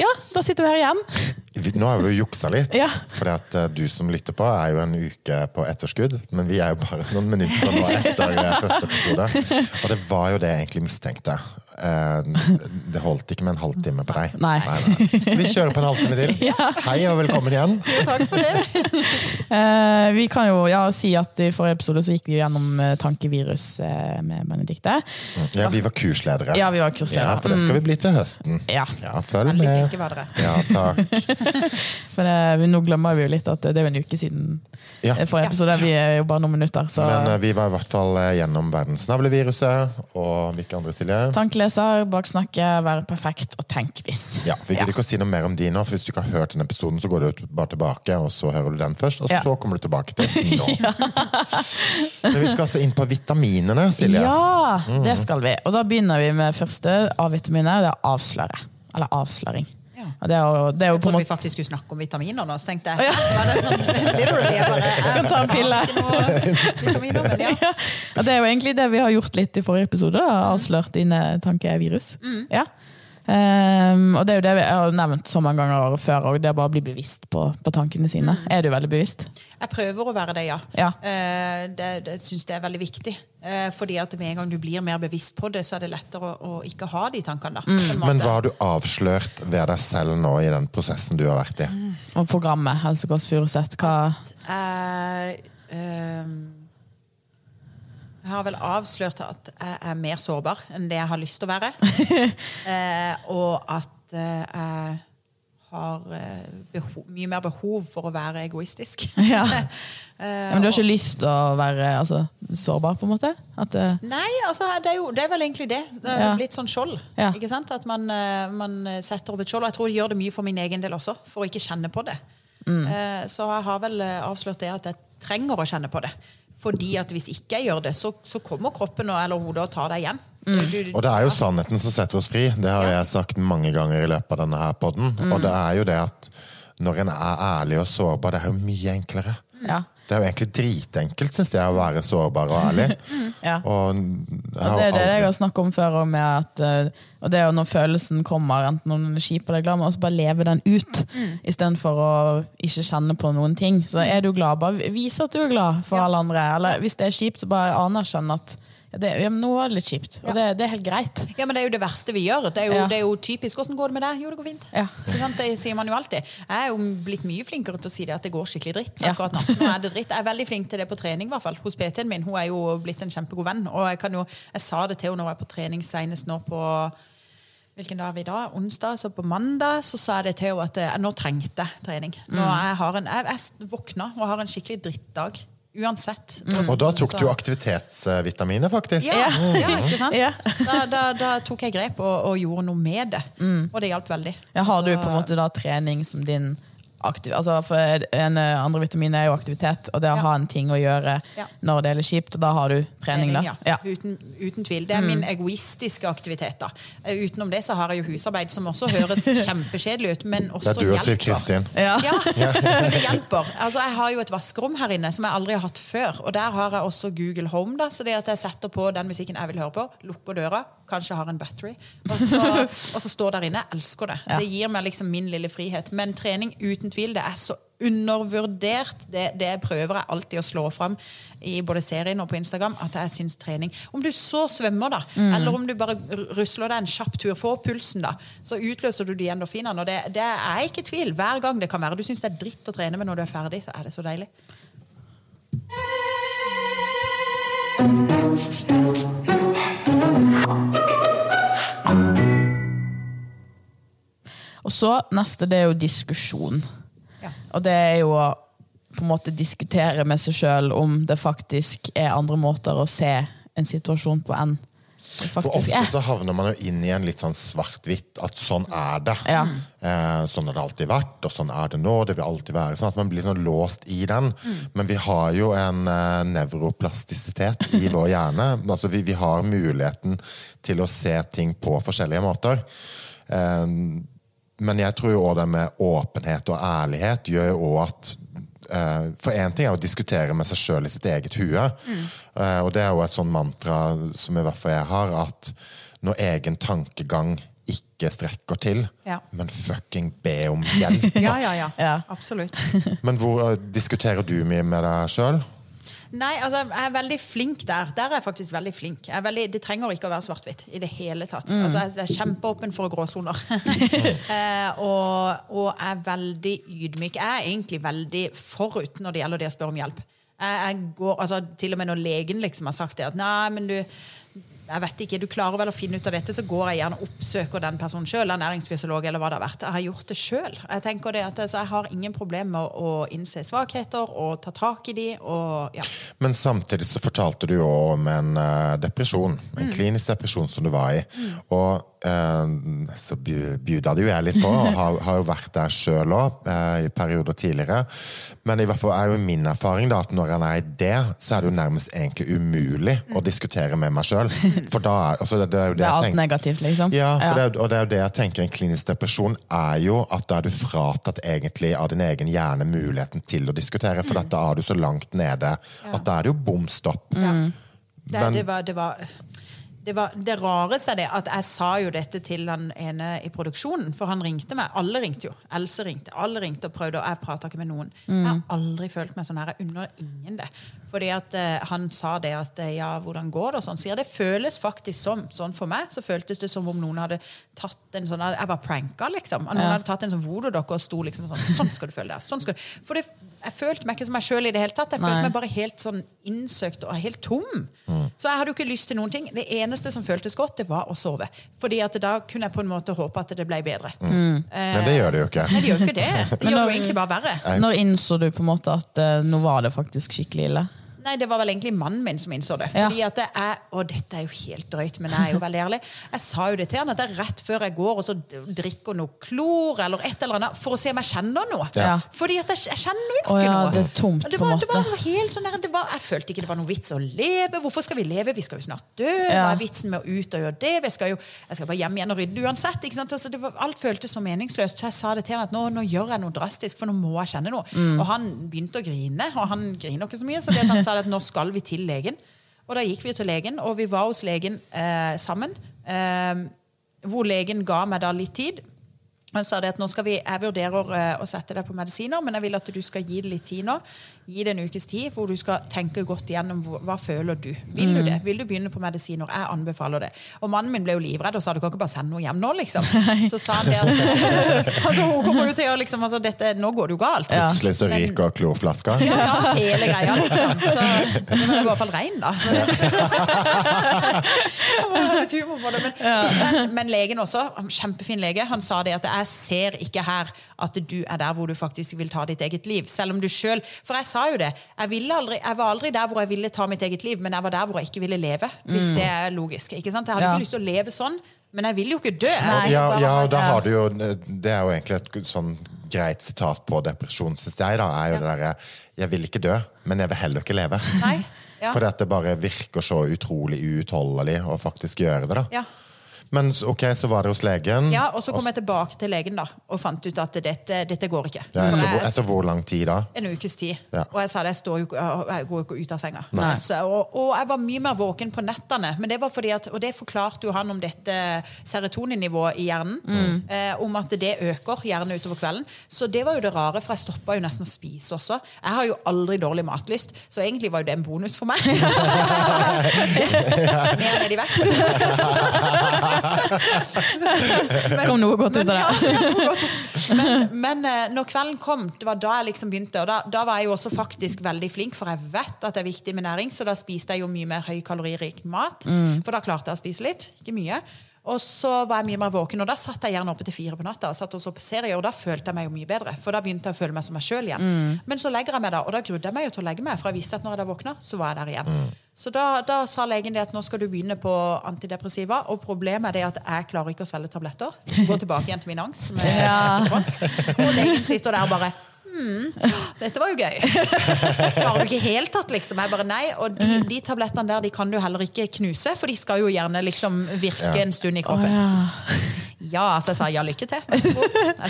Ja, da sitter vi her igjen. Nå har vi jo juksa litt, Ja. for du som lytter på, er jo en uke på etterskudd. Men vi er jo bare noen minutter nå etter eh, første episode. Og det var jo det jeg egentlig mistenkte. Eh, Det holdt ikke med en halvtime på deg. Nei. nei. nei. Vi kjører på en halvtime til. Hei og velkommen igjen. Takk for det. Eh, vi kan jo ja, si at i forrige episode så gikk vi gjennom eh, tankevirus eh, med Benedikte. Ja, vi var kursledere. Ja, vi var kursledere. Ja, for det skal vi bli til høsten. Ja, Ja, følg Veldig med. flinke var dere. Ja, takk. for det, nå glemmer vi jo litt at det er jo en uke siden Ja. eh, forrige episode. Vi er jo bare noen minutter, så Men eh, vi var i hvert fall eh, gjennom verdensnavleviruset og hvilke andre, Silje? Tankleser, baksnakke, være perfekt og tenk hvis. Ja, Vi gidder ikke å si noe mer om de nå, for hvis du ikke har hørt den episoden, så går du bare tilbake, og så hører du den først, og Ja. så kommer du tilbake til oss nå. Men vi skal altså inn på vitaminene, Silje. Ja, Mm. det skal vi. Og da begynner vi med første A-vitaminet. Det er avsløre. Eller avsløring. Ja. Det er jo, det er jo Jeg trodde vi faktisk skulle snakke om vitaminer nå, så tenkte jeg. ja. det sånn, kan ta en pille. men ja. ja, Det er jo egentlig det vi har gjort litt i forrige episode. Da. Avslørt dine tankevirus. Mm. Ja. Ehm, og det er jo det vi har nevnt så mange ganger før, òg, det å bare bli bevisst på, på tankene sine. Mm. Er du veldig bevisst? Jeg prøver å være det, ja. Ja. Uh, Det, det syns jeg er veldig viktig. Uh, Fordi at med en gang du blir mer bevisst på det, så er det lettere å, å ikke ha de tankene. da. mm. Men hva har du avslørt ved deg selv nå i den prosessen du har vært i? Og programmet Helsekost Furuset, hva Jeg, ehm, jeg har vel avslørt at jeg er mer sårbar enn det jeg har lyst til å være. eh, og at eh, jeg har behov, mye mer behov for å være egoistisk. ja. ja. Men du har ikke lyst til å være altså, sårbar, på en måte? At, eh, Nei, altså, det er, jo, det er vel egentlig det. Det er Ja. Litt sånn skjold. Ja. Ikke sant? At man, eh, man setter opp et skjold. Og jeg tror det gjør det mye for min egen del også, for å ikke kjenne på det. Mm. Eh, Så jeg har vel eh, avslørt det at jeg trenger å kjenne på det. Fordi at hvis ikke jeg gjør det, så, så kommer kroppen og, eller hodet og tar deg igjen. Mm. Du- du- Og det er jo sannheten som setter oss fri. Det har jeg sagt mange ganger i løpet av denne her podden. Mm. Og det er jo det at når en er ærlig og sårbar, det er jo mye enklere. ja. Det er jo egentlig dritenkelt, syns jeg, å være sårbar og ærlig. Ja. Og, Og det er det aldri- jeg har snakket om før, med at, eh, og det er jo når følelsen kommer, enten når den er kjip eller glad, men også bare leve den ut, Mm. istedenfor å ikke kjenne på noen ting. Så er du glad, bare vis at du er glad for Ja. alle andre. Eller hvis det er kjipt, så bare anerkjenn at det, ja, nå var det litt kjipt. Og det, det er helt greit. Ja, men Det er jo det verste vi gjør. Det er jo, Ja. det er jo typisk. 'Hvordan går det med deg?' Jo, det går fint. Ja. Det sier man jo alltid. Jeg er jo blitt mye flinkere til å si det at det går skikkelig dritt. Akkurat Nå Nå er det dritt. Jeg er veldig flink til det på trening, i hvert fall. Hos PT-en min. Hun er jo blitt en kjempegod venn. Og jeg, kan jo, jeg sa det til henne når jeg var på trening senest nå på Hvilken dag er vi da? Onsdag? Så på mandag så sa jeg det til henne at eh, nå trengte jeg trening. Nå jeg, har en, jeg, jeg våkna og har en skikkelig drittdag. Uansett. Og da tok du aktivitetsvitaminer, faktisk. ja, ja, ikke sant? Ja. Da, da, da tok jeg grep og, og gjorde noe med det. Og det hjalp veldig. Ja, har du på en måte da trening som din aktiv, altså for En eh, andre vitamin er jo aktivitet, og det å Ja. ha en ting å gjøre Ja. når det er litt kjipt, og da har du trening, da. ja. Ja. Uten, uten tvil. Det er min egoistiske aktivitet. da. Eh, Utenom det så har jeg jo husarbeid, som også høres kjempekjedelig ut, men også hjelper. Det er du og Siv. Kristin. Ja. Ja, men det hjelper. Altså, jeg har jo et vaskerom her inne som jeg aldri har hatt før. Og der har jeg også Google Home. da, Så det at jeg setter på den musikken jeg vil høre på, lukker døra, kanskje har en battery, og så, og så står der inne. Jeg elsker det. Ja. Det gir meg liksom min lille frihet. Men trening, uten tvil, det er så undervurdert. Det, det prøver jeg alltid å slå fram i både serien og på Instagram, at jeg syns trening Om du så svømmer, da, eller om du bare rusler deg en kjapp tur, få pulsen, da, så utløser du de endorfinene. Og det, det er ikke tvil. Hver gang det kan være du syns det er dritt å trene, men når du er ferdig, så er det så deilig. Og så neste, det er jo diskusjon. Og det er jo å på en måte diskutere med seg sjøl om det faktisk er andre måter å se en situasjon på enn For ofte er. så havner man jo inn i en litt sånn svart-hvitt, at sånn er det. Ja. Eh, sånn har det alltid vært, og sånn er det nå. Det vil alltid være sånn at man blir sånn låst i den. Men vi har jo en eh, nevroplastisitet i vår hjerne. altså vi, vi har muligheten til å se ting på forskjellige måter. Eh, men jeg tror jo òg det med åpenhet og ærlighet gjør jo òg at eh, For én ting er å diskutere med seg sjøl i sitt eget hue. Mm. og det er jo et sånn mantra som i hvert fall jeg har, at når egen tankegang ikke strekker til. Ja. Men fucking be om hjelp. Ja, ja, ja. Ja. Absolutt. Men hvor eh, diskuterer du mye med deg sjøl? Nei, altså, jeg er veldig flink der. Der er jeg faktisk veldig flink. Jeg er veldig, det trenger ikke å være svart-hvitt i det hele tatt. Altså, jeg jeg er kjempeåpen for gråsoner. eh, og, og er veldig ydmyk. Jeg er egentlig veldig forut når det gjelder det å spørre om hjelp. Jeg, jeg går, altså, til og med når legen liksom har sagt det, at nei, men du jeg vet ikke, du klarer vel å finne ut av dette, så går jeg gjerne og oppsøker den personen sjøl. Ernæringsfysiolog eller hva det har vært. Jeg har gjort det sjøl. Jeg tenker det at altså, jeg har ingen problemer med å innse svakheter og ta tak i de. Og, ja. Men samtidig så fortalte du jo om en eh, depresjon. En klinisk depresjon som du var i. Og eh, så bju- bjuda det jo jeg litt på, og har, har jo vært der sjøl òg, i perioder tidligere. Men i hvert fall er jo min erfaring da, at når en er i det, så er det jo nærmest egentlig umulig å diskutere med meg sjøl. For da er, altså, det, det er jo det, Det er alt tenker. negativt, liksom. Ja, for Det, og det er jo det jeg tenker en klinisk depresjon er jo at da er du fratatt egentlig av din egen hjerne muligheten til å diskutere, for da er du så langt nede at da er det jo bom stopp. Ja. Det, Men- det, var, det, var, det var Det rareste er det at jeg sa jo dette til han ene i produksjonen, for han ringte meg. Alle ringte jo. Else ringte. Alle ringte og prøvde, og jeg prata ikke med noen. Jeg har aldri følt meg sånn her. Jeg unner ingen det. Fordi at eh, han sa det at eh, ja, hvordan går det? og sånn. Sier det føles faktisk som sånn for meg. Så føltes det som om noen hadde tatt en sånn Jeg var pranka, liksom. Noen Ja. hadde tatt en sånn voodoo-dokke og sto liksom sånn Sånn skal du føle deg. Sånn skal du. For det, jeg følte meg ikke som meg sjøl i det hele tatt. Jeg følte Nei. meg bare helt sånn innsøkt og helt tom. Så jeg hadde jo ikke lyst til noen ting. Det eneste som føltes godt, det var å sove. Fordi at da kunne jeg på en måte håpe at det ble bedre. Men det gjør det jo ikke. Nei, det gjør jo ikke det. Det gjør jo egentlig bare verre. Når innså du på en måte at uh, nå var det faktisk skikkelig ille? Nei, det var vel egentlig mannen min som innså det. Ja. Fordi at det er, Og dette er jo helt drøyt, men jeg er jo veldig ærlig. Jeg sa jo det til han at det er rett før jeg går og så drikker noe klor eller et eller annet for å se om jeg kjenner noe. Ja. Fordi at jeg, jeg kjenner jo ikke oh, ja, noe. det er tomt det på en var, det var helt sånn der, det var, Jeg følte ikke det var noe vits å leve. Hvorfor skal vi leve? Vi skal jo snart dø. Hva er vitsen med å ut og gjøre det? Jeg skal jo jeg skal bare hjem igjen og rydde uansett. Ikke sant? Altså, det var, alt føltes så meningsløst. Så jeg sa det til han at nå, nå gjør jeg noe drastisk, for nå må jeg kjenne noe. Mm. Og han begynte å grine, og han griner ikke så mye, så det at han sa at nå skal vi til legen. Og da gikk vi til legen, og vi var hos legen eh, sammen. Eh, hvor legen ga meg da litt tid. Han sa det at nå skal vi, jeg vurderer eh, å sette deg på medisiner, men jeg vil at du skal gi det litt tid nå. Gi det en ukes tid, hvor du skal tenke godt igjennom hva, hva føler du. Vil du det? Vil du begynne på medisiner? Jeg anbefaler det. Og mannen min ble jo livredd og sa du kan ikke bare sende noe hjem nå, liksom. Så sa han det at altså, hun kommer jo til å liksom, altså, dette, Nå går det jo galt. Plutselig så ryker klorflaska. Ja, ja, hele greia, liksom. Så det var i hvert fall rein, da. Så det, men, men, men legen også, kjempefin lege, han sa det at jeg ser ikke her at du er der hvor du faktisk vil ta ditt eget liv. Selv om du selv, For jeg sa jo det. Jeg, ville aldri, jeg var aldri der hvor jeg ville ta mitt eget liv, men jeg var der hvor jeg ikke ville leve. Hvis det er logisk. ikke sant? Jeg hadde Ja. ikke lyst til å leve sånn, men jeg vil jo ikke dø. Nei. Ja, ja, da har du jo Det er jo egentlig et sånn greit sitat på depresjon, syns jeg. da, er jo det derre Jeg vil ikke dø, men jeg vil heller ikke leve. Nei, ja. Fordi at det bare virker så utrolig uutholdelig å faktisk gjøre det. da. Ja. Men ok, så var det hos legen. Ja, og så kom jeg tilbake til legen da, og fant ut at dette, dette går ikke. Ja, etter, jeg- etter hvor lang tid da? En ukes tid. Ja. Og jeg sa det, jeg, står jo, jeg går jo ikke ut av senga. Så, og, og jeg var mye mer våken på nettene. Men det var fordi at, og det forklarte jo han om dette serotoninivået i hjernen. Mm. Eh, om at det øker gjerne utover kvelden. Så det var jo det rare, for jeg stoppa jo nesten å spise også. Jeg har jo aldri dårlig matlyst, så egentlig var jo det en bonus for meg. Mer ned i vekt. Kom noe godt ut av det. Ja, men, men eh, når kvelden kom, det var da jeg liksom begynte. Og da, da var jeg jo også faktisk veldig flink, for jeg vet at det er viktig med næring, så da spiste jeg jo mye mer høykaloririk mat. For da klarte jeg å spise litt, ikke mye. Og så var jeg mye mer våken, og da satt jeg gjerne oppe til fire på natta. og satt og så på serier, og da følte jeg meg jo mye bedre. For da begynte jeg å føle meg som meg sjøl igjen. Men så legger jeg meg da, og da grudde jeg meg jo til å legge meg, for jeg visste at når jeg da våkna, så var jeg der igjen. Så da, da sa legen det at nå skal du begynne på antidepressiva, og problemet er det at jeg klarer ikke å svelge tabletter. Gå tilbake igjen til min angst. Med, Ja. Og legen sitter der bare Hmm, dette var jo gøy. Klarer du ikke helt tatt, liksom? Jeg bare nei. Og de, de tablettene der de kan du heller ikke knuse, for de skal jo gjerne liksom virke Ja. en stund i kroppen. kroppen. ja. Ja, så jeg sa ja, lykke til. Jeg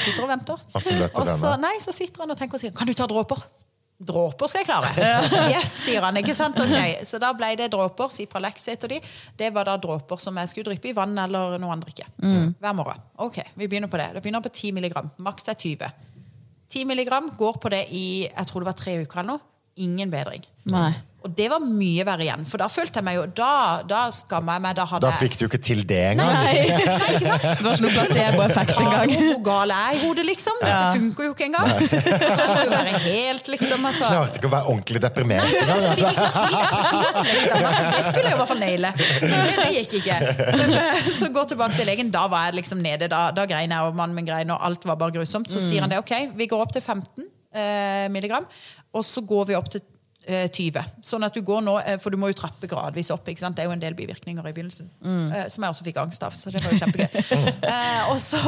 sitter og venter. Og så, nei, så sitter han og tenker og sier kan du ta dråper? Dråper skal jeg klare. Yes, sier han. ikke sant? Okay. Så da ble det dråper. Cipralex heter de. Det var da dråper som jeg skulle dryppe i vann eller noe annet drikke. Hver morgen. Ok, vi begynner på det. Det begynner på 10 milligram. Maks er 20. 10 milligram går på det i jeg tror det var tre uker eller noe. Ingen bedring. Nei. Og det var mye verre igjen. For da følte jeg meg jo Da, da skamma jeg meg. Da hadde Da fikk du ikke til det engang. Nei. Det var ikke noe placeboeffekt engang. Hallo, hvor gal er jeg i hodet, liksom? Dette funker jo ikke engang. Det må jo være helt, liksom. Altså. Klarte ikke å være ordentlig deprimert engang. Altså. ikke liksom. Altså, Det skulle jeg i hvert fall naile. Det, gikk ikke. Men, Så gå tilbake til legen. Da var jeg liksom nede. Da, da grein jeg, og mannen min grein, og alt var bare grusomt. Så sier han det. Ok, vi går opp til 15 eh, milligram, og så går vi opp til 20. Sånn at du går nå, eh, For du må jo trappe gradvis opp. ikke sant? Det er jo en del bivirkninger i begynnelsen. Mm. Som jeg også fikk angst av. Så det var jo kjempegøy. Eh, og så,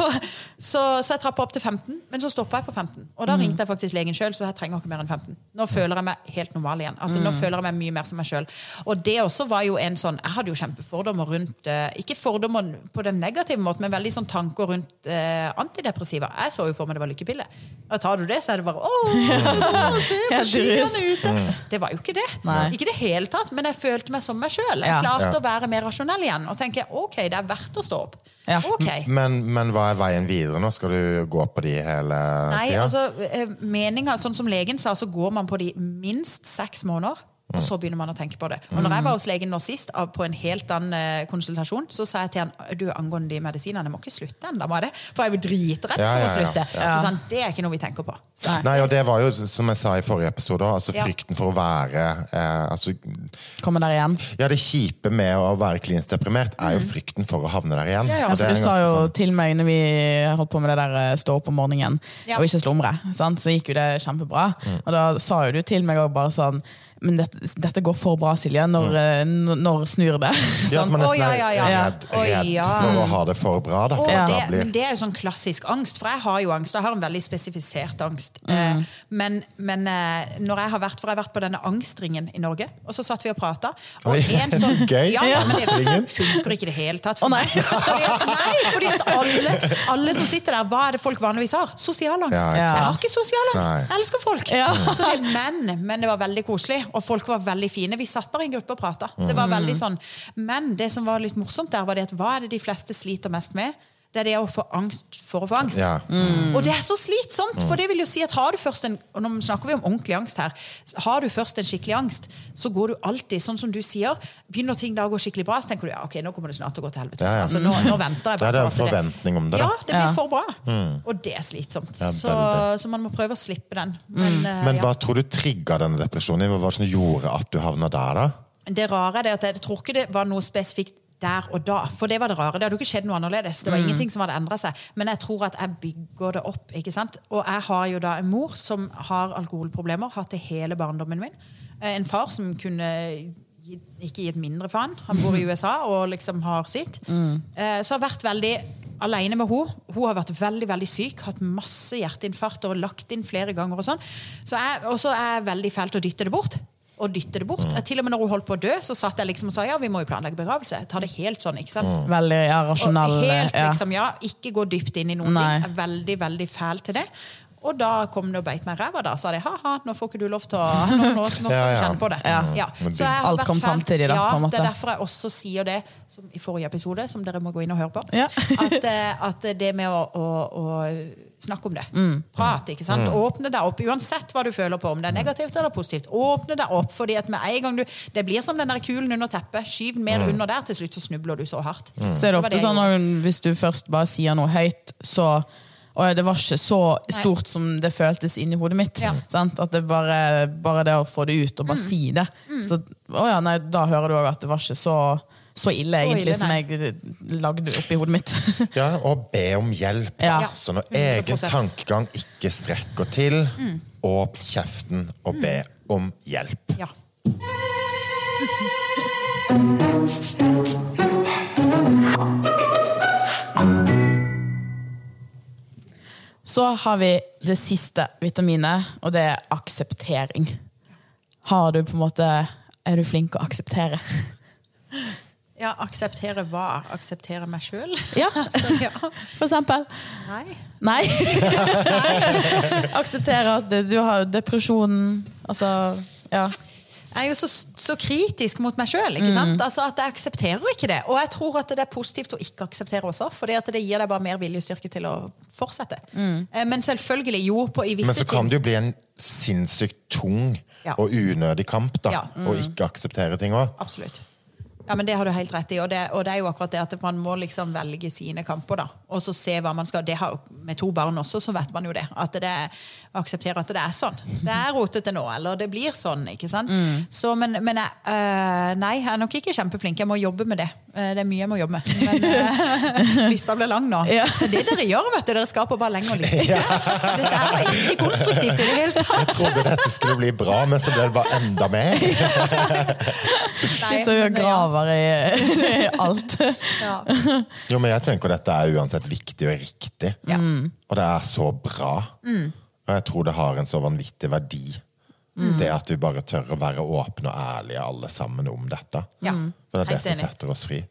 så, så jeg trappa opp til 15, men så stoppa jeg på 15. Og da ringte jeg faktisk legen sjøl, så jeg trenger ikke mer enn 15. Nå føler jeg meg helt normal igjen. Altså Nå føler jeg meg mye mer som meg sjøl. Og det også var jo en sånn Jeg hadde jo kjempefordommer rundt eh, Ikke fordommer på den negative måten, men veldig sånn tanker rundt eh, antidepressiva. Jeg så jo for meg det var lykkepille. Og tar du det, så er det bare Å, se på skiene ute! Det var jo ikke det. Nei. Ikke det hele tatt, men jeg følte meg som meg sjøl. Jeg Ja. klarte Ja. å være mer rasjonell igjen og tenke ok, det er verdt å stå opp. Ja. Okay. Men, men hva er veien videre nå? Skal du gå på de hele Nei, tida? altså, eh, meninga, sånn som legen sa, så går man på de minst seks måneder. Og så begynner man å tenke på det. Og når jeg var hos legen nå sist, på en helt annen eh, konsultasjon, så sa jeg til han du angående de medisinene, jeg må ikke slutte ennå, må jeg det? For jeg er jo dritredd Ja, for ja, å slutte. Ja. Så sånn, det er ikke noe vi tenker på. Så, Nei. Og det var jo, som jeg sa i forrige episode, altså Ja. frykten for å være eh, altså, Komme der igjen. Ja, det kjipe med å være klinisk deprimert er jo frykten for å havne der igjen. Ja, ja, For du sa jo sånn- til meg når vi holdt på med det der eh, stå opp om morgenen Ja. og ikke slumre, sant? så gikk jo det kjempebra. Mm. Og da sa jo du til meg òg bare sånn Men dette, dette går for bra, Silje. Når, mm. n- når snur det? Mm. Ja, at Sant? nesten Å, ja, ja, ja. er redd, redd ja. for å ha det for bra. Da. For Ja. det, blir- men det er jo sånn klassisk angst, for jeg har jo angst. Jeg har en veldig spesifisert angst. Eh, men men eh, når jeg har vært, for jeg har vært på denne angstringen i Norge, og så satt vi og prata. Og en sånn, gøy. ja, ja, men det funker ikke i det hele tatt. Å, nei. meg. Fordi at, nei, fordi at alle, alle som sitter der, hva er det folk vanligvis har? Sosial angst. Ja. Jeg har ikke sosial angst. Jeg elsker folk. Ja. Så det, er menn, men det var veldig koselig, og folk var veldig fine. Vi satt bare i en gruppe og prata. Det var veldig sånn. Men det som var litt morsomt der, var det at hva er det de fleste sliter mest med? Det er det å få angst for å få angst. Ja. Og det er så slitsomt, for det vil jo si at har du først en og nå snakker vi om ordentlig angst her, har du først en skikkelig angst, så går du alltid, sånn som du sier, begynner ting da å gå skikkelig bra, så tenker du ja, ok, nå kommer det snart til å gå til helvete. Ja, ja. Altså, nå, nå venter jeg Det er det på en forventning om det, da. Ja, det blir Ja. for bra. Og det er slitsomt. Ja, så, så man må prøve å slippe den. Men, uh, Men ja. hva tror du trigga denne depresjonen? Hva var det som gjorde at du havna der, da? Det rare er det at jeg tror ikke det var noe spesifikt der og da. For det var det rare. Det hadde jo ikke skjedd noe annerledes. Det var ingenting som hadde endra seg. Men jeg tror at jeg bygger det opp. ikke sant? Og jeg har jo da en mor som har alkoholproblemer. Hatt det hele barndommen min. Eh, En far som kunne ikke gi et mindre faen. Han bor i USA og liksom har sitt. Mm. Så har jeg vært veldig alene med henne. Hun har vært veldig veldig syk, hatt masse hjerteinfarkt og lagt inn flere ganger. Og sånn. Så jeg, og så er jeg veldig fælt å dytte det bort. Og dytte det bort. Mm. til og med når hun holdt på å dø, så satt jeg liksom og sa ja, vi må jo planlegge begravelse. Ta det helt sånn, ikke sant? Veldig ja, rasjonell. Og helt liksom, ja, Ikke gå dypt inn i noen Nei. ting. Jeg er veldig veldig fæl til det. Og da kom det og beit meg i ræva. Da sa de ha-ha, nå får ikke du lov til å Nå, nå, nå skal Ja, du ja. kjenne på det. Ja. Så jeg Alt kom samtidig, da, Ja, på en måte. Det er derfor jeg også sier det som i forrige episode, som dere må gå inn og høre på. Ja. At, eh, at det med å, å, å snakke om det. Mm. Prat, ikke sant. Åpne deg opp. Uansett hva du føler på, om det er negativt eller positivt. Åpne deg opp, fordi at med en gang du Det blir som den der kulen under teppet. Skyv mer mer under der, til slutt så snubler du så hardt. Så er det ofte det jeg sånn at hvis du først bare sier noe høyt, så og det var ikke så stort som det føltes inni hodet mitt. Ja. Sant? At det bare, bare det å få det ut og bare si det. Så å ja, nei, da hører du òg at det var ikke så, så ille, egentlig, ille, som jeg lagde oppi hodet mitt. Ja, Og be om hjelp. Ja. Så når egen tankegang ikke strekker til, Mm. åpn kjeften og be om hjelp. Ja. Så har vi det siste vitaminet, og det er akseptering. Har du på en måte Er du flink å akseptere? ja, akseptere hva? Akseptere meg sjøl? Ja, ja. for eksempel. Nei. Nei. Akseptere at du har depresjon, Altså, ja. Er jo så, så kritisk mot meg sjøl. Altså at jeg aksepterer ikke det. Og jeg tror at det er positivt å ikke akseptere også, for det gir deg bare mer viljestyrke til å fortsette. Mm. Men selvfølgelig, jo, på, i visse Men så kan det jo bli en sinnssykt tung Ja. og unødig kamp, da. Ja. Å ikke akseptere ting òg. Absolutt. Ja, men Det har du helt rett i. Og det, og det er jo akkurat det at man må liksom velge sine kamper. da, Og så se hva man skal. Det har, Med to barn også, så vet man jo det. At det aksepterer at det er sånn. Det er rotete nå, eller det blir sånn. ikke sant? Så, men men jeg, øh, nei, jeg er nok ikke kjempeflink. Jeg må jobbe med det. Eh, Det er mye jeg må jobbe med. Men hvis lista blir lang nå. Ja. Det er dere gjør, vet du. Dere skaper bare lengre Ja. Dette er ikke konstruktivt i det hele tatt. Jeg trodde dette skulle bli bra, men så ble det bare enda mer. Sitter og graver i, i alt. Ja. Jo, men jeg tenker dette er uansett viktig og riktig. Ja. Og det er så bra. Og jeg tror det har en så vanvittig verdi. Det at vi bare tør å være åpne og ærlige alle sammen om dette. Ja. For det er det som setter oss fri.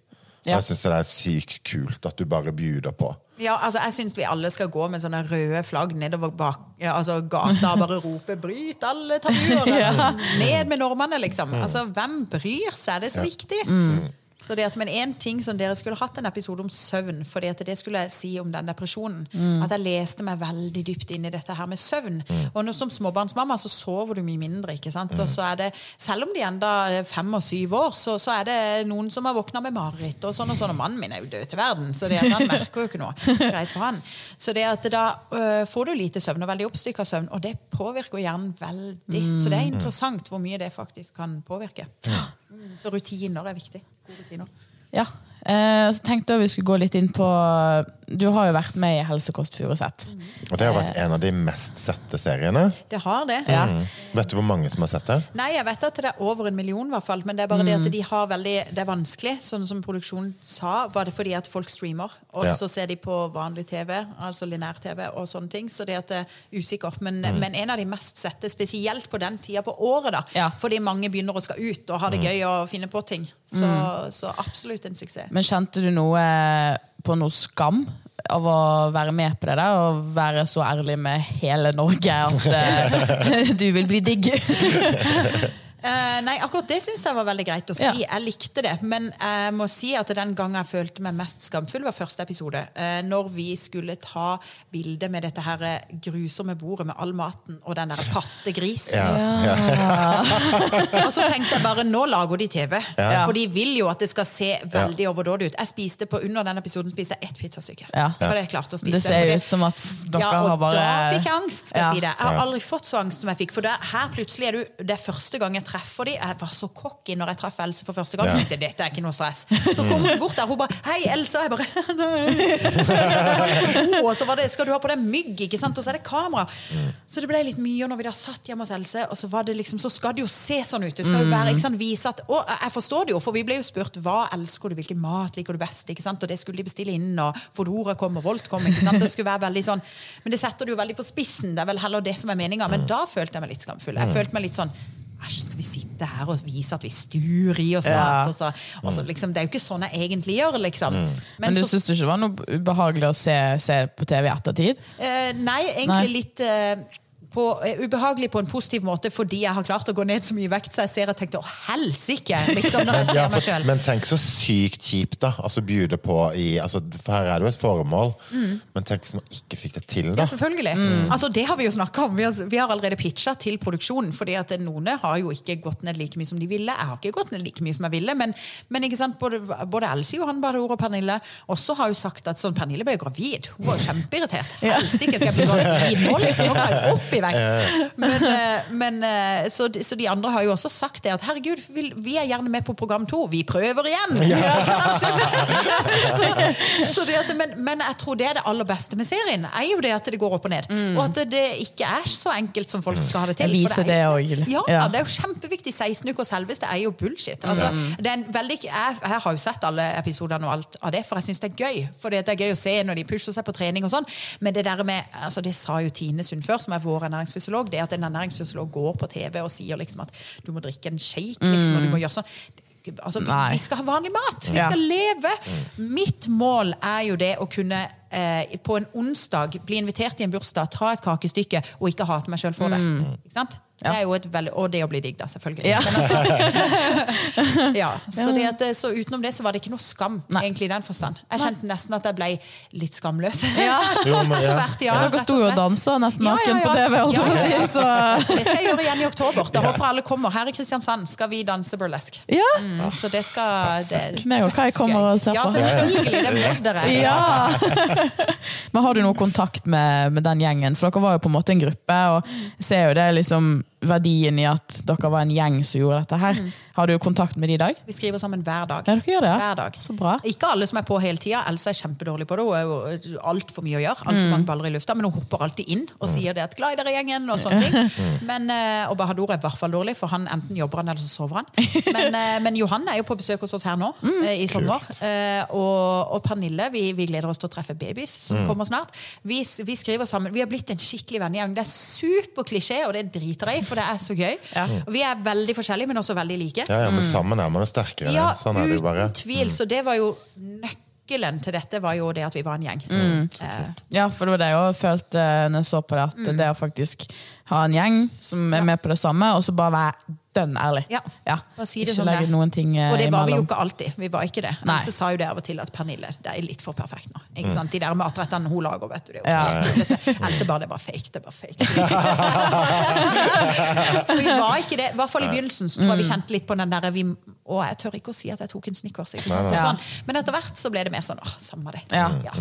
Ja. jeg syns det er sykt kult at du bare bjuder på. Ja, altså Jeg syns vi alle skal gå med sånne røde flagg nedover bak, ja, altså gata og bare rope 'bryt alle tabuer'! Ned med normene, liksom. Altså, Hvem bryr seg? Det er så viktig. Så det at, men en ting som Dere skulle hatt en episode om søvn. at det skulle jeg si om den depresjonen. At jeg leste meg veldig dypt inn i dette her med søvn. Og når, som småbarnsmamma så sover du mye mindre. ikke sant? Og så er det, Selv om de enda er fem og syv år, så, så er det noen som har våkna med mareritt. Og sånn og sånn, og mannen min er jo død til verden, så det at han merker jo ikke noe. Greit for han. Så det at da øh, får du lite søvn, og veldig oppstykka søvn, og det påvirker hjernen veldig. Så det er interessant hvor mye det faktisk kan påvirke. Mm, Så rutiner er viktig. Gode rutiner. Ja. Eh, så tenkte jeg vi skulle gå litt inn på Du har jo vært med i Helsekost Furuset. Og det har vært en av de mest sette seriene. Det har det. Ja. Mm. Vet du hvor mange som har sett det? Nei, jeg vet at det er over en million, i hvert fall, men det er bare det at de har veldig Det er vanskelig. Sånn som produksjonen sa, var det fordi at folk streamer, og Ja. så ser de på vanlig TV, altså linær-TV og sånne ting. Så det at det er usikkert. Men, men en av de mest sette, spesielt på den tida på året, da. Ja. Fordi mange begynner å skal ut og ha det gøy og finne på ting. Så, så absolutt en suksess. Men kjente du noe på noe skam av å være med på det der? Og være så ærlig med hele Norge at uh, du vil bli digg? Eh, nei, akkurat det syns jeg var veldig greit å si. Ja. Jeg likte det. Men jeg må si at den gangen jeg følte meg mest skamfull, var første episode. Uh, når vi skulle ta bilde med dette her grusomme bordet med all maten og den der pattegrisen. Ja. Og så tenkte jeg bare nå lager de TV. Ja. For de vil jo at det skal se veldig overdådig ut. Jeg spiste på Under den episoden spiste jeg ett pizzastykke. Ja. Det var det jeg klarte å spise. Det ser ut som at dere ja, og har bare da fikk jeg angst, skal jeg si det. Jeg har aldri fått så angst som jeg fikk. For det, her plutselig er du, det er første gang jeg treffer de. Jeg var så cocky når jeg traff Else for første gang. Ja. Tenkte, dette er ikke noe stress. Så kom hun bort der, hun bare 'Hei, Else.' Jeg bare «Nei». Var litt så Og var det 'Skal du ha på deg mygg?' ikke sant? Og så er det kamera. Så det ble litt mye. Og når vi da satt hjemme hos Else, og så var det liksom, så skal det jo se sånn ut. Det skal jo være, ikke sant, vise at Og jeg forstår det jo, for vi ble jo spurt hva elsker du, hvilken mat liker du best? ikke sant? Og det skulle de bestille inn, og Fodora kom, og Volt kom. ikke sant? Det skulle være veldig sånn Men det setter det jo veldig på spissen. Det er vel heller det som er meninga. Men da følte jeg meg litt skamfull. Jeg følte meg litt sånn Æsj, skal vi sitte her og vise at vi sturer i oss Ja. mat? Og så, og så, liksom, det er jo ikke sånn jeg egentlig gjør, liksom. Men du syns ikke det var noe ubehagelig å se, se på TV i ettertid? Uh, nei, egentlig Nei. litt eh, på, eh, ubehagelig på en positiv måte fordi jeg har klart å gå ned så mye vekt, så jeg ser og tenkte å helsike! Liksom, når jeg ser Ja, meg selv. men tenk så sykt kjipt, da. Altså bjude på i altså, For her er det jo et formål. Men tenk hvis man ikke fikk det til, da. Ja, selvfølgelig. Altså, det har vi jo snakka om. Vi har, vi har allerede pitcha til produksjonen. fordi at noen har jo ikke gått ned like mye som de ville. Jeg har ikke gått ned like mye som jeg ville. Men, men ikke sant? både, både Else, Johan Bador og Pernille også har jo sagt at sånn, Pernille ble gravid. Hun var kjempeirritert. Helsike, skal jeg bli gravid nå, liksom? Nå kan jeg opp i vekt. Men, eh, men, eh, så, de- så de andre har jo også sagt det at herregud, vi, vi er gjerne med på program to. Vi prøver igjen! så, så det at, men, men jeg tror det er det aller beste med serien. Er jo det at det går opp og ned. Og at det ikke er så enkelt som folk skal ha det til. Jeg viser er- det også. Ja, Ja. det er jo kjempeviktig. 16 ukers helvete er jo bullshit. Altså, det er en veldig, jeg, jeg har jo sett alle episodene og alt av det, for jeg syns det er gøy. For det er gøy å se når de pusher seg på trening og sånn. Men det der med, altså det sa jo Tine Sund før, som er vår ernæringsfysiolog, det at en ernæringsfysiolog går på TV og sier liksom at du må drikke en shake, liksom, og du må gjøre sånn. Altså, vi skal ha vanlig mat! Vi Ja. skal leve! Mitt mål er jo det å kunne eh, på en onsdag bli invitert i en bursdag, ta et kakestykke og ikke hate meg sjøl for det. Ikke sant? Det er jo et veldig, og det å bli digg, da, selvfølgelig. Ja. Altså, ja, så, det at, så utenom det så var det ikke noe skam, Nei. egentlig, i den forstand. Jeg kjente nesten at jeg ble litt skamløs. Ja. Jo, men, ja. Etter hvert, ja, Dere sto jo og dansa nesten naken ja, ja. på TV, holdt Ja, ja, si. Så Det skal jeg gjøre igjen i oktober. Da håper alle kommer. Her i Kristiansand skal vi danse burlesk. ja. Mm, så det skal det Meg og Kai kommer og ser ja, på. selvfølgelig. Det blir dere. Ja! Men har du noe kontakt med, med den gjengen? For dere var jo på en måte en gruppe, og ser jo det liksom verdien i at dere var en gjeng som gjorde dette her. Har du kontakt med de i dag? Vi skriver sammen hver dag. Ja, dere gjør det, ja. Hver dag. Så bra. Ikke alle som er på hele tida. Elsa er kjempedårlig på det. Hun er jo altfor mye å gjøre. Alt Mm. for mange baller i lufta. Men hun hopper alltid inn og sier det at 'glad i dere, gjengen', og sånne ting. Men, eh, og Bahadur er i hvert fall dårlig, for han enten jobber han eller så sover han. Men, eh, men Johan er jo på besøk hos oss her nå Mm. eh, i sommer. Eh, Og, og Pernille, vi, vi gleder oss til å treffe babies som kommer snart. Vi, vi skriver sammen. Vi har blitt en skikkelig vennegjeng. Det er superklisjé, og det driter jeg i, for det er så gøy. Ja. Og vi er veldig forskjellige, men også veldig like. Ja, ja, men sammen er man jo sterkere. Ja, sånn er det bare. uten tvil. Så det var jo nøkkelen til dette var jo det at vi var en gjeng. Mm. Eh, Ja, for det var det jeg òg følte eh, når jeg så på det, at Mm. det å faktisk ha en gjeng som er med på det samme, og så bare være dønn ærlig. Ja, bare si det ikke som legge det. noen ting imellom. og det var vi jo ikke alltid. Vi var ikke det. Nei. Else sa jo det av og til at Pernille, det er litt for perfekt nå. Ikke sant? De der matrettene hun lager, vet du. Det er jo Ja. Ellers er bare det var fake, det var fake. så vi var ikke det. I hvert fall i begynnelsen så tror jeg vi Mm. kjente litt på den der vi, Å, jeg tør ikke å si at jeg tok en Snickers. Sånn. Men etter hvert så ble det mer sånn åh, samme det. Ja. Ja.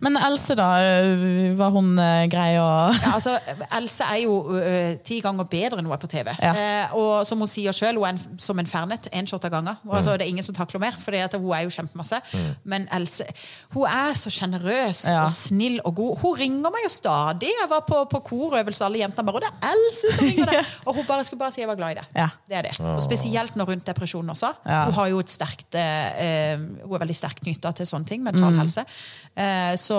Men Else, da? eh, Var hun eh, grei å Ja, altså, Else er jo uh, ti ganger bedre enn hun er på TV. Ja. Uh, og som hun sier sjøl, hun er en, som en fernet. En shot av gangen. Og Altså, det er ingen som takler mer, for hun er jo kjempemasse. Men Else hun er så sjenerøs Ja. og snill og god. Hun ringer meg jo stadig. Jeg var på, på korøvelse, alle jentene bare Og det er Else som ringer deg! Og hun bare skulle bare si jeg var glad i det. Ja. Det er det. Og spesielt nå rundt depresjon også. Ja. Hun har jo et sterkt uh, Hun er veldig sterkt knytta til sånne ting, mental Mm. helse. Eh, så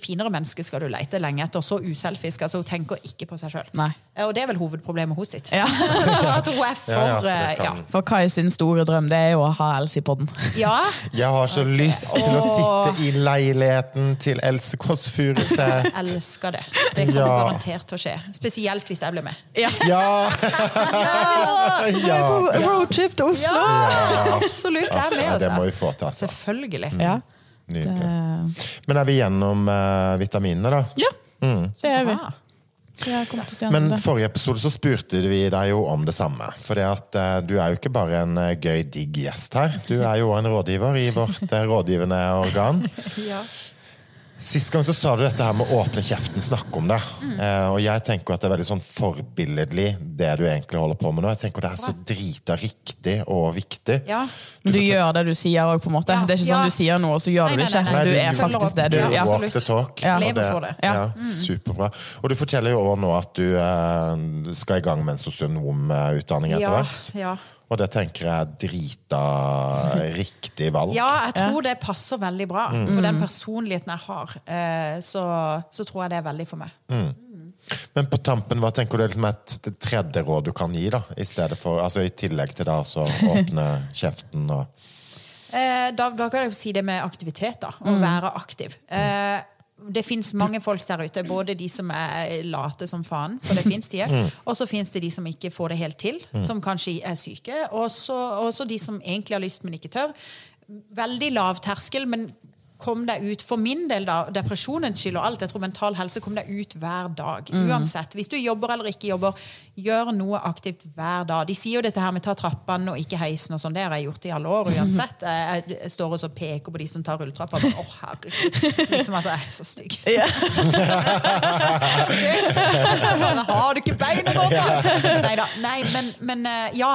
finere menneske skal du lete lenge etter. Så uselfisk. altså Hun tenker ikke på seg sjøl. Og det er vel hovedproblemet hos sitt. Ja. At hun er for Ja, ja, eh, ja. For Kai sin store drøm det er jo å ha Else i poden. ja. Jeg har så lyst til å sitte i leiligheten til Else Kåss Furuseth. Elsker det. Det kommer Ja. garantert til å skje. Spesielt hvis jeg blir med. Ja. Ja! ja. Roadtrip til Oslo! Ja, absolutt. Jeg er med, ja! Det må altså. vi få til, altså. Selvfølgelig. Ja. Nydelig. Det, Men er vi gjennom uh, vitaminene, da? ja. Det er vi. Men forrige episode så spurte vi deg jo om det samme. For det at eh, du er jo ikke bare en eh, gøy, digg gjest her. Du er jo en rådgiver i vårt eh, rådgivende organ. Ja. Sist gang så sa du dette her med å åpne kjeften, snakke om det. Eh, og jeg tenker at det er veldig sånn forbilledlig, det du egentlig holder på med nå. Jeg tenker det er så drita riktig og viktig. Ja. Men du gjør det du sier òg, på en måte. Ja. Det er ikke sånn Ja. du sier noe, og så gjør Nei, du det nei, ikke. nei, nei. Du du er faktisk det du Ja, ja. Walk the talk. Ja. Lever det- for det. Ja. Ja, Superbra. Og du forteller jo også nå at du eh, skal i gang med en sosionomutdanning etter Ja, hvert. ja. Og det tenker jeg er drita riktig valg. Ja, jeg tror det passer veldig bra. For den personligheten jeg har, eh, så, så tror jeg det er veldig for meg. Men på tampen, hva tenker du er liksom et tredje råd du kan gi, da? I, for, altså, I tillegg til det så åpne kjeften og Eh, da, da kan jeg si det med aktivitet, da. Å være aktiv. Eh, det fins mange folk der ute, både de som er late som faen, for det fins de, og så fins det de som ikke får det helt til, som kanskje er syke, og så de som egentlig har lyst, men ikke tør. Veldig lav terskel, men kom deg ut. For min del, da, depresjonens skyld og alt, jeg tror mental helse, kom deg ut hver dag. Uansett. Hvis du jobber eller ikke jobber, gjør noe aktivt hver dag. De sier jo dette her med ta trappene og ikke heisen og sånn, det har jeg gjort i alle år uansett. Jeg, jeg, står og så peker på de som tar rulletrappa. Å, oh, herregud. Liksom, altså, jeg er så stygg. Jeg bare, har du ikke beina Nei da?» Nei, men, men eh, ja.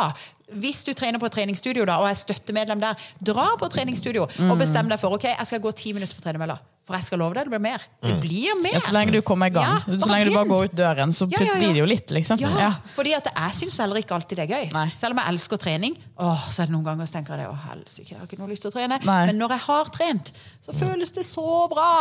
Hvis du trener på et treningsstudio da, og er støttemedlem der, dra på treningsstudio og bestem deg for ok, jeg skal gå ti minutter på tredemølla. For jeg skal love deg, det blir mer. Det blir mer. Ja, så lenge du kommer i gang. Ja, så lenge du bare går ut døren, så Ja, ja, ja. blir det jo litt, liksom. Ja, Ja. fordi at jeg syns heller ikke alltid det er gøy. Nei. Selv om jeg elsker trening, åh, så er det noen ganger så tenker jeg det, å helsike, jeg har ikke noe lyst til å trene. Nei. Men når jeg har trent, så føles det så bra.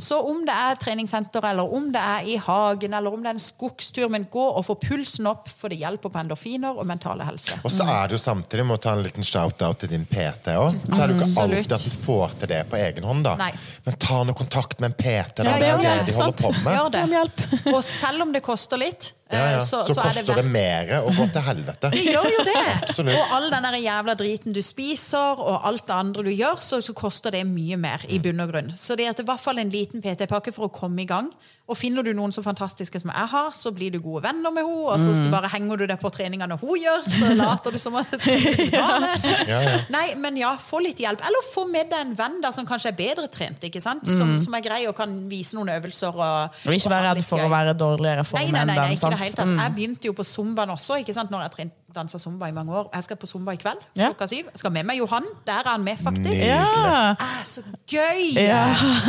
Så om det er treningssenter, eller om det er i hagen, eller om det er en skogstur, men gå og få pulsen opp, for det hjelper på endorfiner og mentale helse. Og så er det jo samtidig, må ta en liten shout-out til din PT òg. Så er det jo ikke alltid at du får til det på egen hånd, da. Nei. Men ta noe kontakt med en PT. Ja, det er jo det de holder på med. Gjør det. Og selv om det koster litt, Ja, eh, ja. så, Så, så koster det koster det mer å gå til helvete. Det gjør jo det! Absolutt. Og all den jævla driten du spiser, og alt det andre du gjør, så, så koster det mye mer i bunn og grunn. Så det er i hvert fall en liten PT-pakke for å komme i gang. Og finner du noen så fantastiske som jeg har, så blir du gode venner med henne, og så Mm. bare henger du deg på treningene hun gjør, så later du som at det skal gale. Ja, ja. Nei, men ja, få litt hjelp. Eller få med deg en venn da, som kanskje er bedre trent, ikke sant? Som, som er grei og kan vise noen øvelser. Og, Og ikke være redd for å være dårligere Nei, form nei, enn nei, den. ikke det hele tatt. Mm. Jeg begynte jo på zumbaen også, ikke sant? når jeg trent, dansa zumba i mange år. Jeg skal på zumba i kveld Ja. klokka syv. Jeg skal med meg Johan. Der er han med, faktisk. Ja. Ah, så gøy! Ja.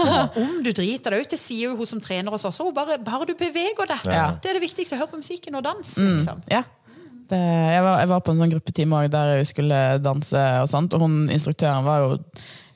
Og om du driter deg ut, det sier jo hun som trener oss også, bare, bare du beveger deg. Ja. Det er det viktigste. Hør på musikken og dans. Mm. Liksom. Ja. Det, jeg, var, jeg var på en sånn gruppetime der vi skulle danse, og sånt, og hun, instruktøren var jo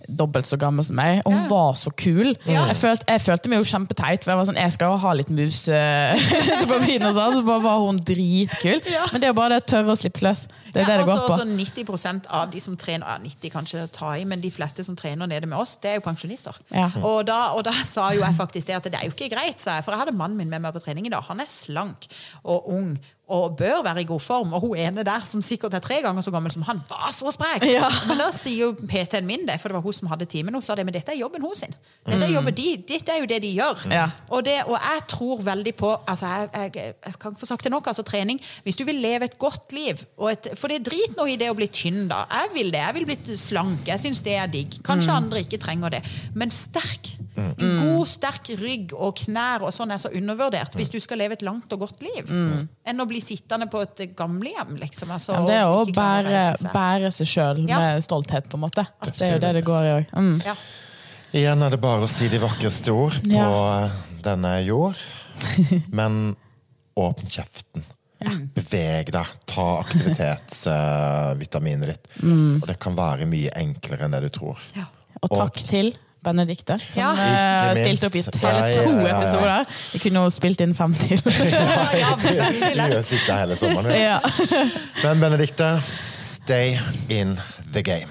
dobbelt så gammel som meg, og hun var så kul. Jeg, følte, jeg følte meg jo kjempeteit, for jeg var sånn, jeg skal jo ha litt mus eh, på byen, og sånn, så bare var hun dritkul. Men det er jo bare det å tørre å slippe løs. Det er det det går på. Også 90% av de som trener ja, 90 kanskje ta i, men de fleste som trener nede med oss, det er jo pensjonister. Og, da, og da sa jo jeg faktisk det at det er jo ikke greit, sa jeg. For jeg hadde mannen min med meg på trening i dag. Han er slank og ung og bør være i god form. Og hun ene der, som sikkert er tre ganger så gammel som han, var så sprek! Ja. Men da sier jo PT-en min det, for det var hun som hadde timen. Hun sa det, men dette er jobben hun sin. Dette er, jobben de, dette er jo det de gjør. Mm. Ja. Og, det, og jeg tror veldig på altså jeg, jeg, jeg kan få sagt det nok, altså trening. Hvis du vil leve et godt liv og et, For det er drit nå i det å bli tynn, da. Jeg vil det. Jeg vil bli slank. Jeg syns det er digg. Kanskje Mm. andre ikke trenger det. Men sterk. En god, sterk rygg og knær og sånn er så undervurdert hvis du skal leve et langt og godt liv. Enn å bli sittende på et gamlehjem, liksom. Altså. Ja, det er å bære, seg. bære seg sjøl Ja. med stolthet, på en måte. Det er jo det det går i òg. Mm. Ja. Igjen er det bare å si de vakreste ord på Ja. denne jord. Men åpne kjeften. Beveg deg. Ta aktivitetsvitaminet ditt. Mm. Og det kan være mye enklere enn det du tror. Ja. Og takk til Benedikte, som Ja. eh, stilte opp i Ja, hele ja, to ja, ja. episoder. Vi kunne jo spilt inn fem til. ja, veldig lett. hele sommeren. ja. Men Benedikte, stay in the game.